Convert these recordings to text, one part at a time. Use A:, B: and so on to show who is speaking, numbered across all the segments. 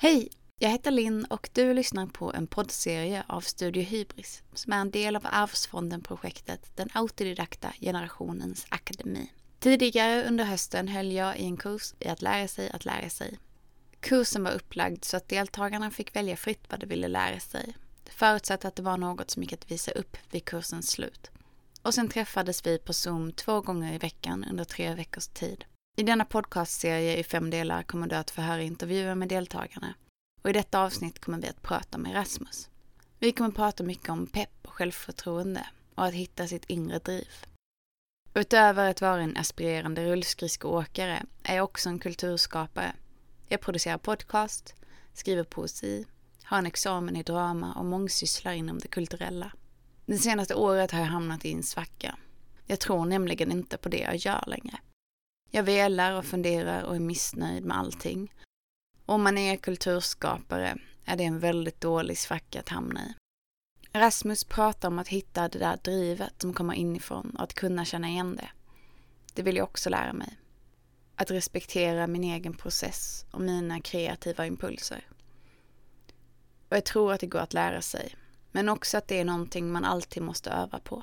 A: Hej! Jag heter Linn och du lyssnar på en poddserie av Studio Hybris som är en del av Arvsfonden-projektet Den autodidakta generationens akademi. Tidigare under hösten höll jag i en kurs i att lära sig att lära sig. Kursen var upplagd så att deltagarna fick välja fritt vad de ville lära sig. Förutsatt att det var något som gick att visa upp vid kursens slut. Och sen träffades vi på Zoom två gånger i veckan under tre veckors tid. I denna podcastserie i fem delar kommer du att få höra intervjuer med deltagarna. Och i detta avsnitt kommer vi att prata med Rasmus. Vi kommer prata mycket om pepp och självförtroende och att hitta sitt inre driv. Utöver att vara en aspirerande rullskridskoåkare är jag också en kulturskapare. Jag producerar podcast, skriver poesi, har en examen i drama och mångsysslar inom det kulturella. Det senaste året har jag hamnat i en svacka. Jag tror nämligen inte på det jag gör längre. Jag velar och funderar och är missnöjd med allting. Om man är kulturskapare är det en väldigt dålig svacka att hamna i. Rasmus pratar om att hitta det där drivet som kommer inifrån och att kunna känna igen det. Det vill jag också lära mig. Att respektera min egen process och mina kreativa impulser. Och jag tror att det går att lära sig, men också att det är någonting man alltid måste öva på.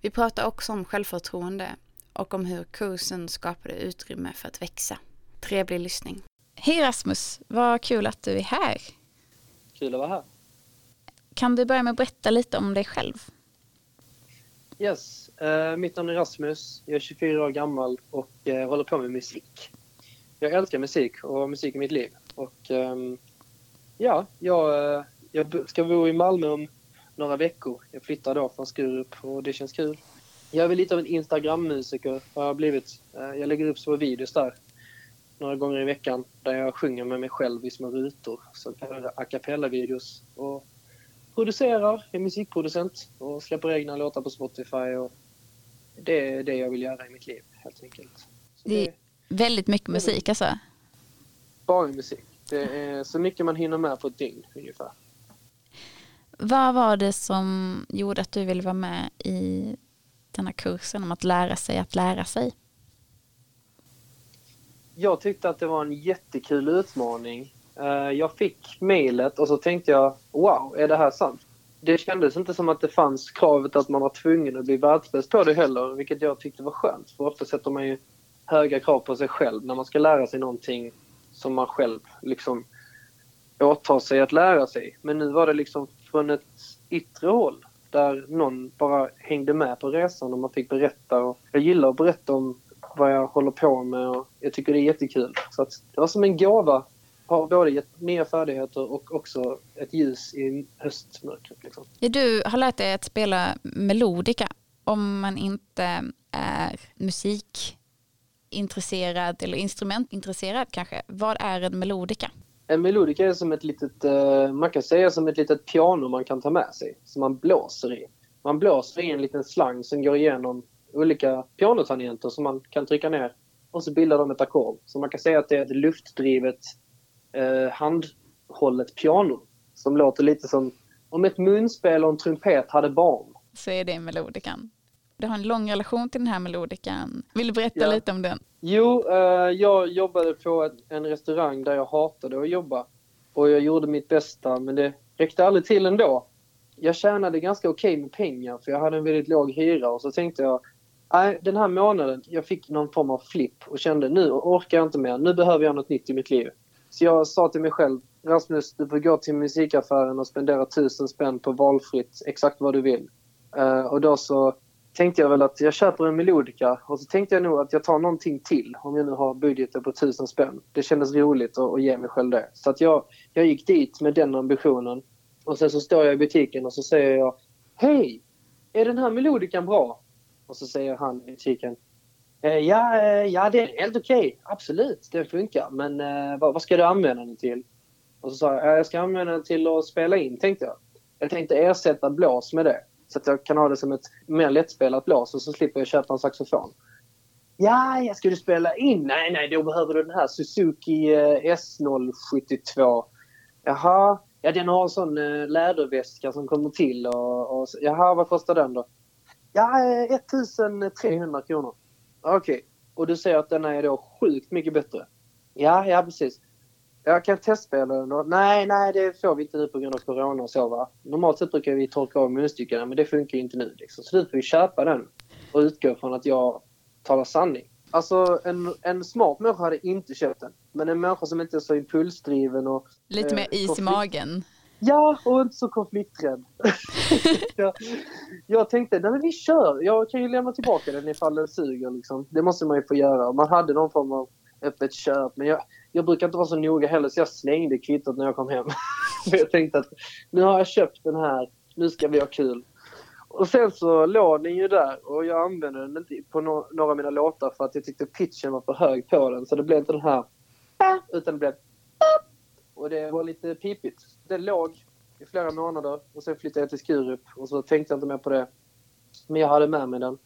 A: Vi pratar också om självförtroende och om hur kursen skapade utrymme för att växa. Trevlig lyssning. Hej Rasmus, vad kul att du är här.
B: Kul att vara här.
A: Kan du börja med att berätta lite om dig själv?
B: Yes, uh, mitt namn är Rasmus. Jag är 24 år gammal och uh, håller på med musik. Jag älskar musik och musik är mitt liv. Och um, ja, jag, uh, jag ska bo i Malmö om några veckor. Jag flyttar då från Skurup och det känns kul. Jag är väl lite av en Instagram-musiker har jag blivit. Jag lägger upp små videos där några gånger i veckan där jag sjunger med mig själv i små rutor. Så kallade a cappella-videos. Och producerar, är musikproducent och släpper egna låtar på Spotify. Och det är det jag vill göra i mitt liv helt enkelt.
A: Så det är väldigt mycket musik alltså?
B: Bara musik. Det är så mycket man hinner med på ett dygn ungefär.
A: Vad var det som gjorde att du ville vara med i den här kursen om att lära sig att lära sig?
B: Jag tyckte att det var en jättekul utmaning. Eh, jag fick mejlet och så tänkte jag, wow, är det här sant? Det kändes inte som att det fanns kravet att man var tvungen att bli världsbäst på det heller, vilket jag tyckte var skönt. För ofta sätter man ju höga krav på sig själv när man ska lära sig någonting som man själv liksom åtar sig att lära sig. Men nu var det liksom från ett yttre håll där någon bara hängde med på resan och man fick berätta. Och jag gillar att berätta om vad jag håller på med och jag tycker det är jättekul. Så att det var som en gåva. Har både gett nya färdigheter och också ett ljus i höstmörkret. Liksom.
A: Du har lärt dig att spela melodika. Om man inte är musikintresserad eller instrumentintresserad kanske. Vad är en melodika?
B: En melodika är som ett litet, eh, man kan säga som ett litet piano man kan ta med sig, som man blåser i. Man blåser i en liten slang som går igenom olika pianotangenter som man kan trycka ner och så bildar de ett ackord. Så man kan säga att det är ett luftdrivet eh, handhållet piano som låter lite som om ett munspel och en trumpet hade barn.
A: Så är det melodikan. Du har en lång relation till den här melodikan. Vill du berätta ja. lite om den?
B: Jo, eh, jag jobbade på en restaurang där jag hatade att jobba. Och jag gjorde mitt bästa, men det räckte aldrig till ändå. Jag tjänade ganska okej okay med pengar, för jag hade en väldigt låg hyra. Och så tänkte jag, Nej, den här månaden, jag fick någon form av flipp och kände nu orkar jag inte mer. Nu behöver jag något nytt i mitt liv. Så jag sa till mig själv, Rasmus, du får gå till musikaffären och spendera tusen spänn på valfritt, exakt vad du vill. Uh, och då så tänkte jag väl att jag köper en melodika och så tänkte jag nog att jag tar någonting till om jag nu har budgeten på tusen spänn. Det kändes roligt att, att ge mig själv det. Så att jag, jag gick dit med den ambitionen. Och sen så står jag i butiken och så säger jag Hej! Är den här melodikan bra? Och så säger han i butiken eh, Ja, eh, ja det är helt okej. Okay. Absolut, den funkar. Men eh, vad, vad, ska du använda den till? Och så sa jag, jag ska använda den till att spela in, tänkte jag. Jag tänkte ersätta blås med det. Så att jag kan ha det som ett mer lättspelat blås och så slipper jag köpa en saxofon. Ja, jag skulle spela in. Nej, nej, då behöver du den här Suzuki eh, S072. Jaha, ja den har en sån eh, läderväska som kommer till och, och jaha, vad kostar den då? Ja, eh, 1300 kronor. Okej. Okay. Och du säger att denna är då sjukt mycket bättre? Ja, ja precis. Jag kan testspela och nej, nej det får vi inte nu på grund av corona och så va. Normalt sett brukar vi torka av munstyckena men det funkar inte nu liksom. Så nu får vi köpa den och utgå från att jag talar sanning. Alltså en, en smart människa hade inte köpt den. Men en människa som inte är så impulsdriven och...
C: Lite mer
B: eh,
C: is i magen.
B: Ja, och inte så konflikträdd. jag, jag tänkte, nej men vi kör. Jag kan ju lämna tillbaka den ifall den suger liksom. Det måste man ju få göra. Man hade någon form av öppet köp. Men jag, jag brukar inte vara så noga heller så jag slängde kvittot när jag kom hem. För jag tänkte att nu har jag köpt den här. Nu ska vi ha kul. Och sen så låg den ju där och jag använde den inte på no några av mina låtar för att jag tyckte pitchen var för hög på den. Så det blev inte den här utan det blev och det var lite pipigt. Den låg i flera månader och sen flyttade jag till Skurup och så tänkte jag inte mer på det. Men jag hade med mig den.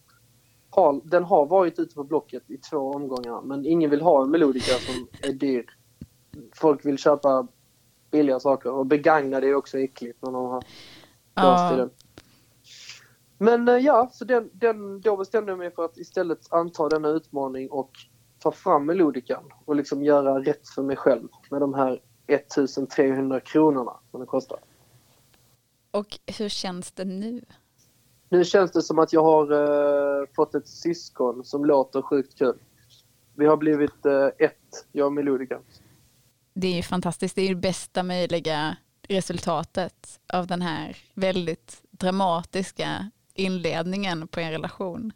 B: Har, den har varit ute på Blocket i två omgångar men ingen vill ha en Melodica som är dyr. Folk vill köpa billiga saker och begagnade är också äckligt när de har
C: Ja,
B: den. Men eh, ja, så den, den, då bestämde jag mig för att istället anta denna utmaning och ta fram Melodican och liksom göra rätt för mig själv med de här 1300 kronorna som det kostar.
C: och hur känns det nu?
B: Nu känns det som att jag har eh, fått ett syskon som låter sjukt kul. Vi har blivit eh, ett, jag och Melodica.
C: Det är ju fantastiskt. Det är ju det bästa möjliga resultatet av den här väldigt dramatiska inledningen på en relation.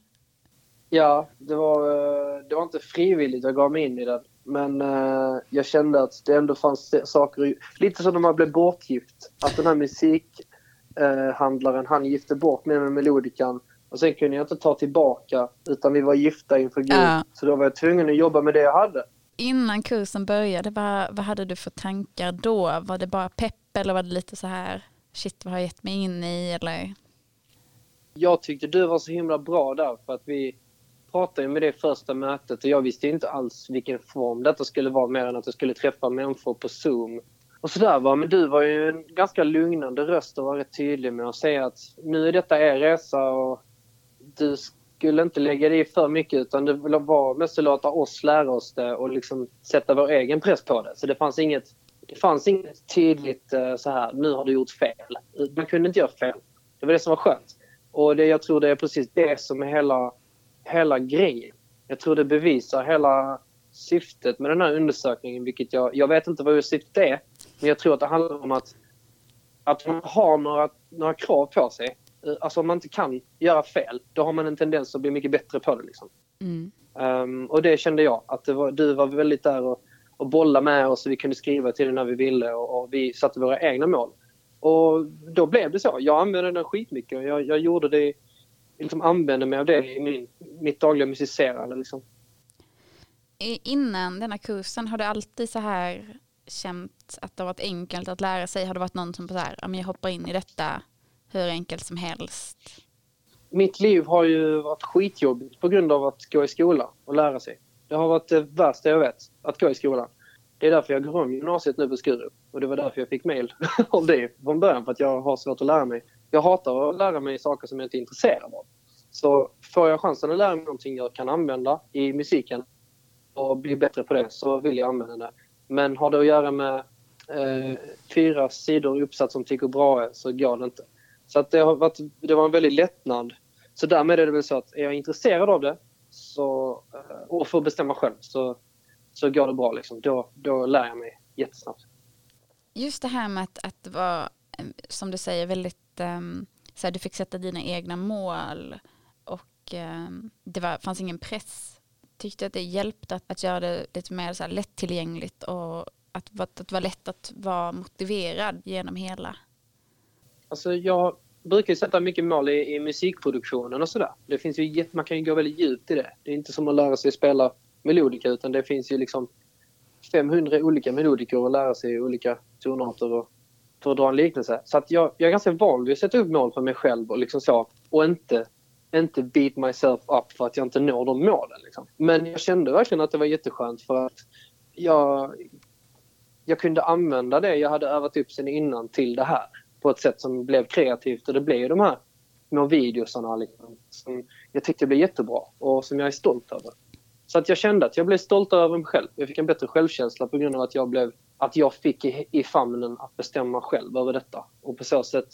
B: Ja, det var, eh, det var inte frivilligt jag gav mig in i den. Men jag kände att det ändå fanns saker... Lite som när man blev bortgift. Att den här musikhandlaren, eh, handlaren, han gifte bort mig med Melodikan. Och sen kunde jag inte ta tillbaka, utan vi var gifta inför Gud.
C: Ja.
B: Så då var jag tvungen att jobba med det jag hade.
C: Innan kursen började, vad, vad hade du för tankar då? Var det bara pepp eller var det lite så här, shit vad har jag gett mig in i? Eller?
B: Jag tyckte du var så himla bra där för att vi pratade med det första mötet och jag visste inte alls vilken form detta skulle vara mer än att jag skulle träffa människor på Zoom. Och sådär va, men du var ju en ganska lugnande röst och var rätt tydlig med att säga att nu är detta er resa och du skulle inte lägga dig i för mycket utan det var mest att låta oss lära oss det och liksom sätta vår egen press på det. Så det fanns inget, det fanns inget tydligt eh, så här, nu har du gjort fel. Man kunde inte göra fel. Det var det som var skönt. Och det, jag tror det är precis det som är hela, hela grejen. Jag tror det bevisar hela syftet med den här undersökningen, vilket jag, jag vet inte vad syftet är, men jag tror att det handlar om att, att man har några, några krav på sig. Eh, Alltså om man inte kan göra fel, då har man en tendens att bli mycket bättre på det. Liksom.
C: Mm.
B: Ehm, och det kände jag, att var, du var väldigt där och, och bolla med oss och vi kunde skriva till dig när vi ville och, och vi satte våra egna mål. Och då blev det så. Jag använde den skitmycket och jag, jag gjorde det, liksom använde mig av det i min, mitt dagliga musicerande. Liksom.
C: Innan denna kursen, har du alltid så här känt att det har varit enkelt att lära sig? Har det varit någon som så här, jag hoppar in i detta hur enkelt som helst?
B: Mitt liv har ju varit skitjobbigt på grund av att gå i skolan och lära sig. Det har varit det värsta jag vet, att gå i skolan. Det är därför jag går om gymnasiet nu på Skurup. Och det var därför jag fick mail av det från början, för att jag har svårt att lära mig. Jag hatar att lära mig saker som jag inte är intresserad av. Så får jag chansen att lära mig någonting jag kan använda i musiken och bli bättre på det så vill jag använda det. Men har det att göra med eh, fyra sidor uppsatt som Tycho Brahe så går det inte. Så att det, har varit, det var en väldigt lättnad. Så därmed är det väl så att är jag intresserad av det så, eh, och får bestämma själv så, så går det bra. Liksom. Då, då lär jag mig jättesnabbt.
C: Just det här med att, att det var, eh, som du säger, väldigt, um, så här, du fick sätta dina egna mål och um, det var, fanns ingen press. Tyckte att det hjälpte att, att göra det lite mer så här, lättillgängligt och att, att det var lätt att vara motiverad genom hela.
B: Alltså jag brukar ju sätta mycket mål i, i musikproduktionen och sådär. Det finns ju, man kan ju gå väldigt djupt i det. Det är inte som att lära sig spela melodika utan det finns ju liksom 500 olika melodiker att lära sig olika tonarter och, för att dra en liknelse. Så att jag, jag är ganska van vid att sätta upp mål för mig själv och liksom så och inte, inte beat myself up för att jag inte når de målen. Liksom. Men jag kände verkligen att det var jätteskönt för att jag, jag kunde använda det jag hade övat upp sen innan till det här på ett sätt som blev kreativt och det blev ju de här små videosarna liksom, som jag tyckte blev jättebra och som jag är stolt över. Så att jag kände att jag blev stolt över mig själv. Jag fick en bättre självkänsla på grund av att jag blev att jag fick i, i famnen att bestämma själv över detta. Och på så sätt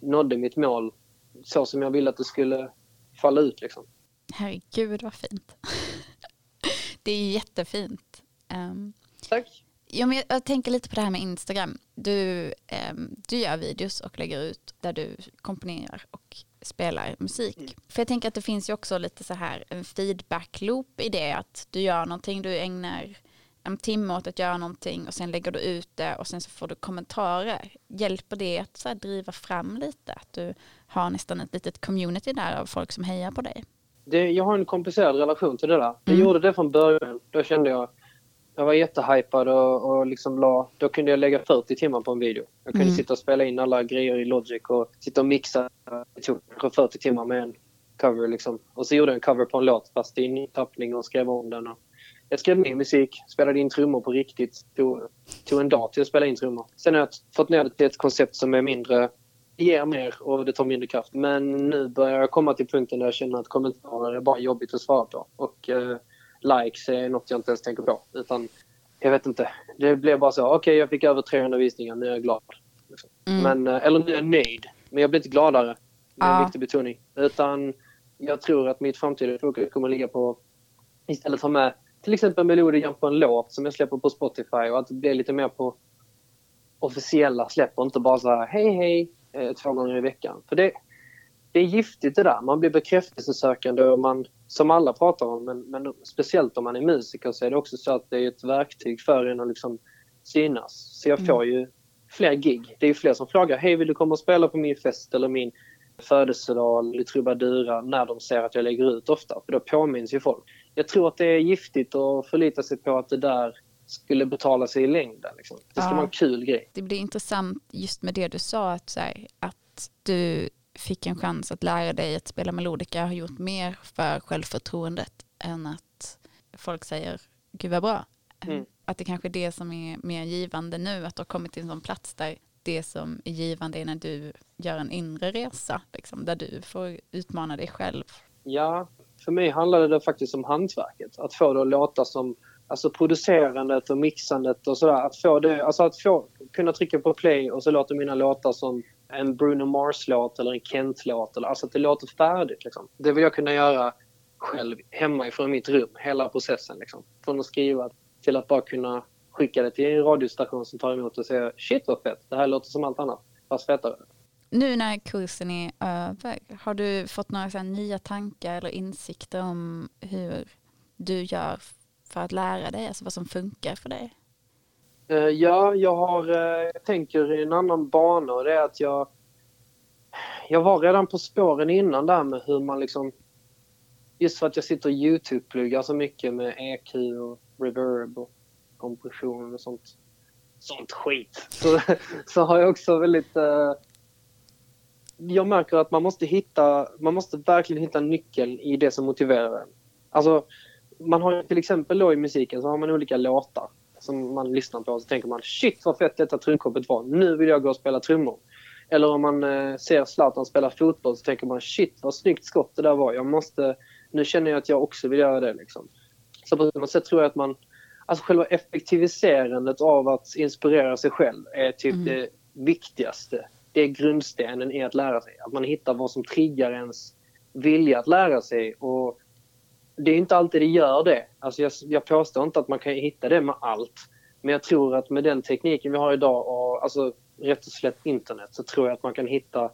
B: nådde mitt mål så som jag ville att det skulle falla ut. Liksom.
C: Herregud vad fint. det är jättefint. Um,
B: Tack.
C: Ja, men jag, tänker lite på det här med Instagram. Du, um, du gör videos och lägger ut där du komponerar och spelar musik. Mm. För jag tänker att det finns ju också lite så här en feedback-loop i det att du gör någonting, du ägnar en timme åt att göra någonting och sen lägger du ut det och sen så får du kommentarer. Hjälper det att så driva fram lite? Att du har nästan ett litet community där av folk som hejar på dig?
B: Det, jag har en komplicerad relation till det där. Jag mm. gjorde det från början. Då kände jag jag var jättehypad och, och liksom la, då kunde jag lägga 40 timmar på en video. Jag kunde mm. sitta och spela in alla grejer i Logic och sitta och mixa. Det tog 40 timmar med en cover liksom. Och så gjorde jag en cover på en låt fast i ny tappning och skrev om den. Och jag skrev ny musik, spelade in trummor på riktigt. Tog, tog en dag till att spela in trummor. Sen har jag fått ner det till ett koncept som är mindre ger mer och det tar mindre kraft. Men nu börjar jag komma till punkten där jag känner att kommentarer är bara jobbigt att svara på. Och eh, likes är något jag inte ens tänker på. Utan jag vet inte. Det blev bara så. Okej, okay, jag fick över 300 visningar. Nu är jag glad. Mm. Men, eh, eller nu är jag nöjd. Men jag blir inte gladare. Det är en viktig betoning. Utan jag tror att mitt framtida fokus kommer att ligga på istället ha med till exempel melodin på en låt som jag släpper på Spotify och att det blir lite mer på officiella släpp och inte bara så här hej hej eh, två gånger i veckan. För det, det är giftigt det där. Man blir bekräftelsesökande och man, som alla pratar om, men, men speciellt om man är musiker så är det också så att det är ett verktyg för en att liksom synas. Så jag får mm. ju fler gig. Det är ju fler som frågar, hej vill du komma och spela på min fest eller min födelsedag eller trubadura när de ser att jag lägger ut ofta. För då påminns ju folk. Jag tror att det är giftigt att förlita sig på att det där skulle betala sig i längden. Liksom. Det ska ja. vara en kul grej.
C: Det blir intressant just med det du sa, att, här, att du fick en chans att lära dig att spela melodika har gjort mer för självförtroendet än att folk säger gud vad bra. Mm. Att det kanske är det som är mer givande nu, att du har kommit till en sån plats där det som är givande är när du gör en inre resa, liksom, där du får utmana dig själv.
B: Ja, för mig handlade det faktiskt om hantverket. Att få det att låta som alltså producerandet och mixandet och sådär. Att få det, alltså att få, kunna trycka på play och så låter mina låtar som en Bruno Mars-låt eller en Kent-låt. Alltså att det låter färdigt. Liksom. Det vill jag kunna göra själv hemma ifrån mitt rum, hela processen. Liksom. Från att skriva till att bara kunna skicka det till en radiostation som tar emot och säger shit vad fett, det här låter som allt annat, fast fetare.
C: Nu när kursen är över, har du fått några så nya tankar eller insikter om hur du gör för att lära dig, alltså vad som funkar för dig?
B: Eh, ja, jag har, eh, jag tänker i en annan bana och det är att jag jag var redan på spåren innan där med hur man liksom just för att jag sitter och Youtube-pluggar så mycket med EQ och reverb och kompression och sånt, sånt skit. Så, så har jag också väldigt... Uh, jag märker att man måste hitta, man måste verkligen hitta nyckeln i det som motiverar en. Alltså, man har till exempel då i musiken så har man olika låtar som man lyssnar på och så tänker man shit vad fett detta trumkoppet var, nu vill jag gå och spela trummor. Eller om man eh, ser Zlatan spela fotboll så tänker man shit vad snyggt skott det där var, jag måste, nu känner jag att jag också vill göra det liksom. Så på något sätt tror jag att man alltså själva effektiviserandet av att inspirera sig själv är typ mm. det viktigaste. Det är grundstenen i att lära sig. Att man hittar vad som triggar ens vilja att lära sig. Och det är inte alltid det gör det. Alltså jag, jag påstår inte att man kan hitta det med allt. Men jag tror att med den tekniken vi har idag och alltså rätt och slätt internet så tror jag att man kan hitta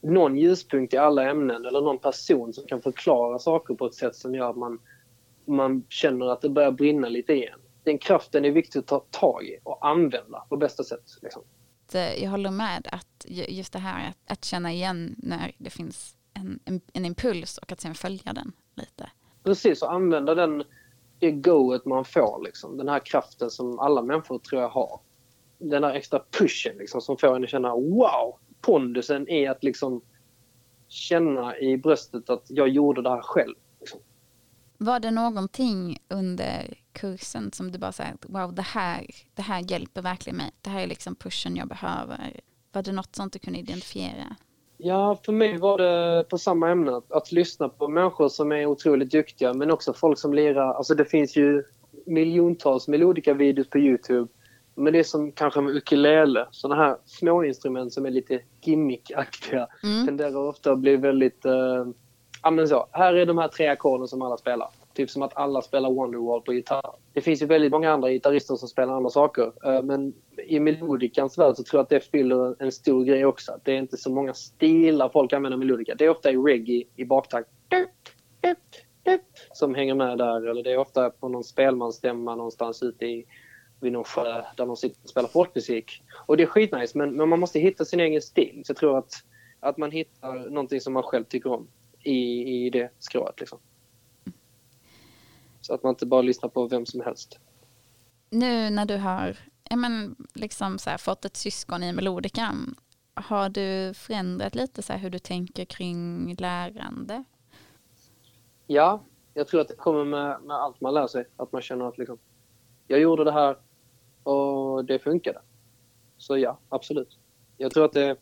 B: någon ljuspunkt i alla ämnen eller någon person som kan förklara saker på ett sätt som gör att man, man känner att det börjar brinna lite igen den kraften är viktig att ta tag i och använda på bästa sätt. Liksom.
C: Eh, jag håller med att just det här att, att känna igen när det finns en, en, en, impuls och att sen följa den lite.
B: Precis, och använda den, det goet man får. Liksom. Den här kraften som alla människor tror jag har. Den här extra pushen liksom, som får en att känna wow! Pondusen är att liksom känna i bröstet att jag gjorde det här själv.
C: Var det någonting under kursen som du bara säger wow det här, det här hjälper verkligen mig. Det här är liksom pushen jag behöver. Var det något sånt du kunde identifiera?
B: Ja, för mig var det på samma ämne. Att lyssna på människor som är otroligt duktiga men också folk som lirar. Alltså det finns ju miljontals melodika videos på Youtube Men det är som kanske med ukulele, sådana här små instrument som är lite gimmickaktiga
C: Mm.
B: tenderar ofta att bli väldigt... Eh, ja men så, här är de här tre ackorden som alla spelar. Typ som att alla spelar Wonderwall på gitarr. Det finns ju väldigt många andra gitarrister som spelar andra saker. Eh, men i melodikans värld så tror jag att det fyller en stor grej också. Att det är inte så många stilar folk använder melodika. Det är ofta i reggae i baktakt. Som hänger med där. Eller det är ofta på någon spelmansstämma någonstans ute i vid någon sjö där de sitter och spelar folkmusik. Och det är skitnice men, men man måste hitta sin egen stil. Så jag tror att, att man hittar någonting som man själv tycker om i, i det skrået. Liksom. Så att man inte bara lyssnar på vem som helst.
C: Nu när du har ja, men, liksom så här, fått ett syskon i melodikan, har du förändrat lite så här, hur du tänker kring lärande?
B: Ja, jag tror att det kommer med, med allt man lär sig. Att man känner att liksom, jag gjorde det här och det funkade. Så ja, absolut. Jag tror att det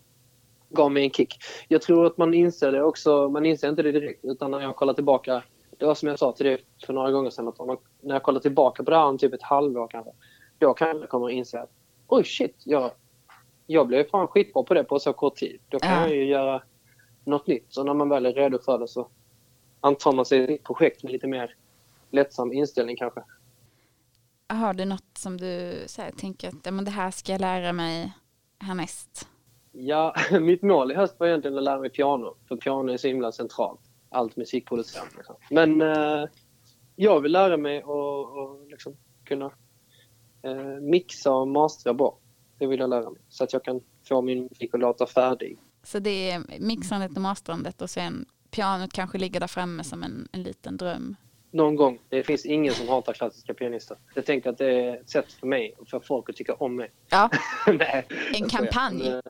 B: gav mig en kick. Jag tror att man inser det också, man inser inte det direkt utan när jag kollar tillbaka. Det var som jag sa till dig för några gånger sedan att man, när jag kollar tillbaka på det här om typ ett halvår kanske. Då kan jag komma att inse att oj shit, jag, jag blev fan skitbra på det på så kort tid. Då kan
C: Ja.
B: jag ju göra något nytt. Så när man väl är redo för det så antar man sig ett projekt med lite mer lättsam inställning kanske.
C: Har du något som du så här, tänker att men det här ska jag lära mig härnäst?
B: Ja, mitt mål i höst var egentligen att lära mig piano. För piano är så himla centralt. Allt musikproducerande. Liksom. Men eh, jag vill lära mig att och liksom kunna eh, mixa och mastra bra. Det vill jag lära mig. Så att jag kan få min musik att låta färdig.
C: Så det är mixandet och mastrandet och sen pianot kanske ligger där framme som en, en liten dröm.
B: Någon gång. Det finns ingen som hatar klassiska pianister. Jag tänker att det är ett sätt för mig att få folk att tycka om mig.
C: Ja,
B: Nej,
C: en kampanj.
B: Men, eh,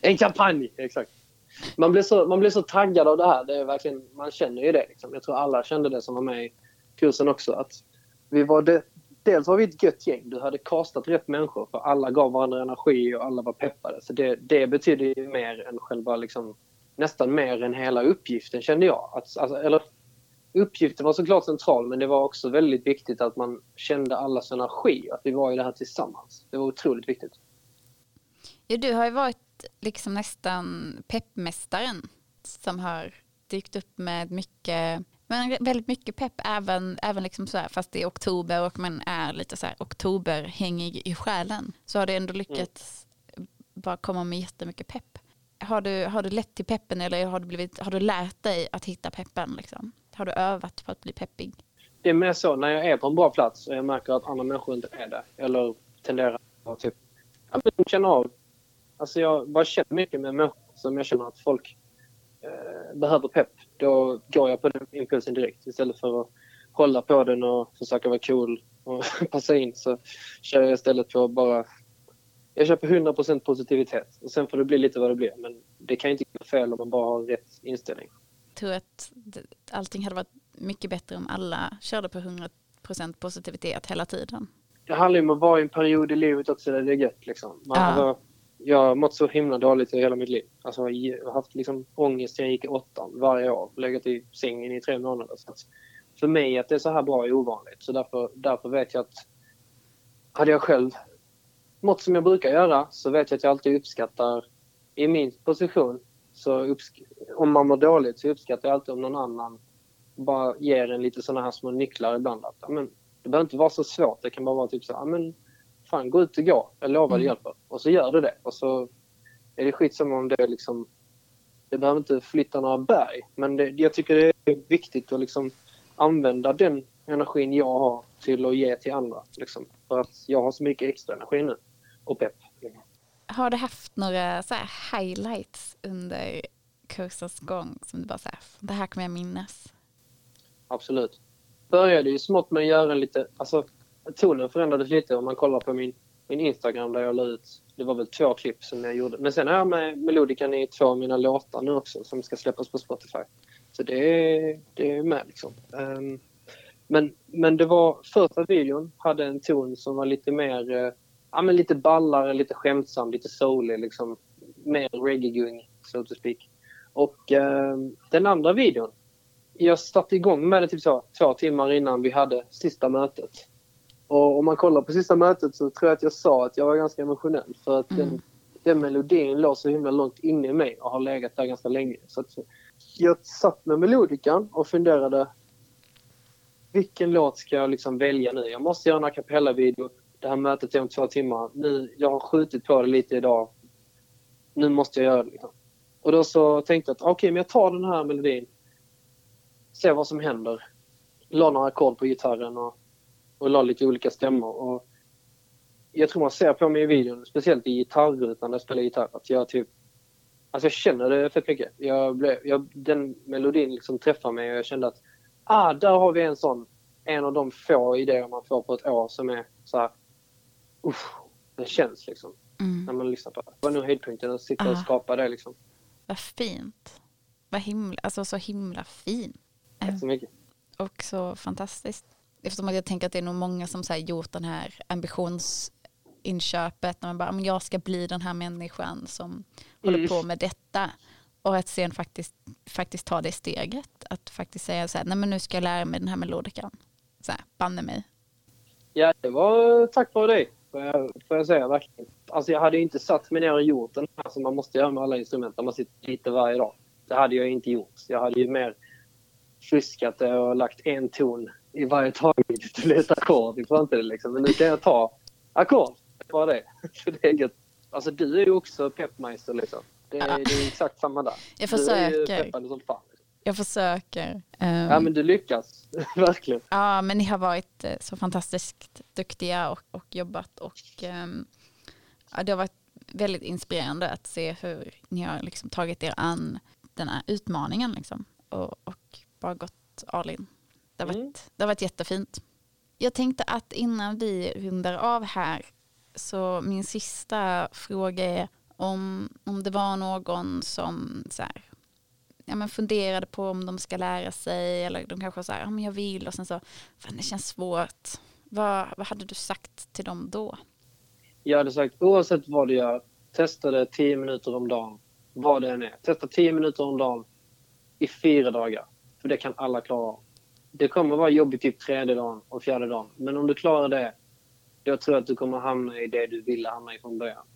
B: En kampanj, exakt. Man blir, så, man blir så taggad av det här. Det är verkligen, man känner ju det. Liksom. Jag tror alla kände det som var med i kursen också. Att vi var det, dels var vi ett gött gäng. Du hade kastat rätt människor för alla gav varandra energi och alla var peppade. Så det, det betyder ju mer än själva, liksom, nästan mer än hela uppgiften kände jag. Att, alltså, eller, uppgiften var såklart central men det var också väldigt viktigt att man kände allas energi. Att vi var i det här tillsammans. Det var otroligt viktigt.
C: Ja, du har ju varit liksom nästan peppmästaren som har dykt upp med mycket, men väldigt mycket pepp även, även liksom så här, fast det är oktober och man är lite så här oktoberhängig i själen så har det ändå lyckats bara komma med jättemycket pepp. Har du, har du lett till peppen eller har du, blivit, har du lärt dig att hitta peppen? Liksom? Har du övat på att bli peppig?
B: det är mer så när jag är på en bra plats och jag märker att andra människor inte är där. Eller tenderar att typ, ja, men känna av. Alltså jag bara känner mycket med människor som jag känner att folk eh, behöver pepp. Då går jag på den impulsen direkt istället för att hålla på den och försöka vara cool och passa in så kör jag istället på bara jag köper 100% positivitet och sen får det bli lite vad det blir. Men det kan inte gå fel om man bara har rätt inställning.
C: Tror att allting hade varit mycket bättre om alla körde på 100% positivitet hela tiden.
B: det handlar ju om att vara i en period i livet också där det är gött. Liksom. Man,
C: Ja.
B: alltså, jag har mått så himla dåligt i hela mitt liv. Alltså, jag har haft liksom, ångest sedan jag gick i åttan varje år. Legat i sängen i tre månader. Så för mig att det är så här bra är ovanligt. Så därför, därför vet jag att hade jag själv mått som jag brukar göra så vet jag att jag alltid uppskattar i min position så om man mår dåligt så uppskattar jag alltid om någon annan bara ger en lite sådana här små nycklar ibland. Att, men, det behöver inte vara så svårt. Det kan bara vara typ så ja, men fan gå ut och gå. Jag lovar det
C: Mm.
B: hjälper. Och så gör du det. Och så är det skitsamma om det är liksom det behöver inte flytta några berg. Men det, jag tycker det är viktigt att liksom använda den energin jag har till att ge till andra. Liksom. För att jag har så mycket extra energi nu. Och pepp.
C: Har du haft några så här highlights under kursens gång som du bara så här, det här kommer jag minnas?
B: Absolut. Började ju smått med att göra en lite... Alltså, tonen förändrades lite om man kollar på min, min Instagram där jag la ut... Det var väl två klipp som jag gjorde. Men sen är jag med melodikan i två av mina låtar nu också som ska släppas på Spotify. Så det är, det är med liksom. Um, men, men det var... Första videon hade en ton som var lite mer... Eh, eh, ja, men lite ballare, lite skämtsam, lite soulig liksom. Mer reggae-gung, so to speak. Och ehm, den andra videon jag satte igång med det typ så, två timmar innan vi hade sista mötet. Och om man kollar på sista mötet så tror jag att jag sa att jag var ganska emotionell för att
C: Mm.
B: den, den melodin låg så himla långt inne i mig och har legat där ganska länge. Så att jag satt med melodikan och funderade vilken låt ska jag liksom välja nu? Jag måste göra en a cappella-video. Det här mötet är om två timmar. Nu, jag har skjutit på det lite idag. Nu måste jag göra det. Liksom. Och då så tänkte jag att okej, men jag tar den här melodin. Ser vad som händer. La några ackord på gitarren och, och la lite olika stämmor. Och jag tror man ser på mig i videon, speciellt i gitarrrutan när jag spelar gitarr, att jag typ... Alltså jag känner det fett mycket. Jag blev, jag, den melodin liksom träffar mig och jag kände att ah, där har vi en sån, en av de få idéer man får på ett år som är så här, uff, det känns liksom
C: Mm.
B: när man lyssnar på det. Det var nog höjdpunkten att sitta och
C: Ah.
B: skapa det liksom.
C: Vad fint. Vad himla, alltså så himla fin.
B: Tack så mycket.
C: Och så fantastiskt. Eftersom jag tänker att det är nog många som så här gjort den här ambitionsinköpet när man bara, jag ska bli den här människan som håller
B: Mm.
C: på med detta. Och att sen faktiskt, faktiskt ta det steget. Att faktiskt säga så här, nej men nu ska jag lära mig den här melodikan. Så här, banne mig.
B: Ja, det var tack vare dig, får jag, får jag säga verkligen. Alltså jag hade ju inte satt mig ner och gjort den här som man måste göra med alla instrument, där man sitter lite varje dag. Det hade jag inte gjort. Jag hade ju mer fuskat det och lagt en ton i varje tagning till ett ackord i framtiden liksom. Men nu kan jag ta ackord, bara det. För det är gött. Alltså du är ju också peppmeister liksom. Det är, det är exakt samma där.
C: Jag
B: Du är ju
C: försöker.
B: peppande som fan.
C: Jag försöker. Ehm,
B: Ja men du lyckas, verkligen.
C: Ja, men ni har varit eh, så fantastiskt duktiga och, och jobbat och ehm, ja, det har varit väldigt inspirerande att se hur ni har liksom tagit er an den här utmaningen liksom och, och bara gått all in. Det har,
B: Mm.
C: varit, det har varit jättefint. Jag tänkte att innan vi rundar av här så min sista fråga är om, om det var någon som så här, ja, men funderade på om de ska lära sig eller de kanske sa ja, men jag vill och sen så fan det känns svårt. Vad, vad hade du sagt till dem då?
B: Jag hade sagt oavsett vad du gör, testa det 10 minuter om dagen. Vad det än är. Testa 10 minuter om dagen i fyra dagar. För det kan alla klara av. Det kommer vara jobbigt typ tredje dagen och fjärde dagen. Men om du klarar det, då tror jag att du kommer hamna i det du ville hamna i från början.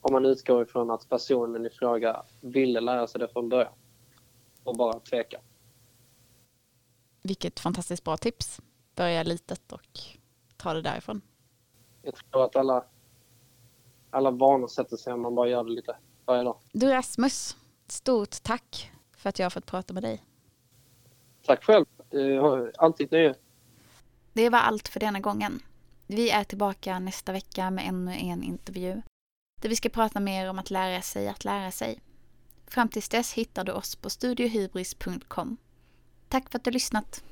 B: Om man utgår ifrån att personen i fråga ville lära sig det från början. Och bara tveka.
C: Vilket fantastiskt bra tips. Börja litet och ta det därifrån.
B: Jag tror att alla, alla vanor sätter sig om man bara gör det lite varje dag.
C: Du Rasmus, stort tack för att jag har fått prata med dig.
B: Tack själv. Alltid ett nöje.
C: Det var allt för denna gången. Vi är tillbaka nästa vecka med ännu en intervju. Där vi ska prata mer om att lära sig att lära sig. Fram tills dess hittar du oss på studiohybris.com. Tack för att du lyssnat.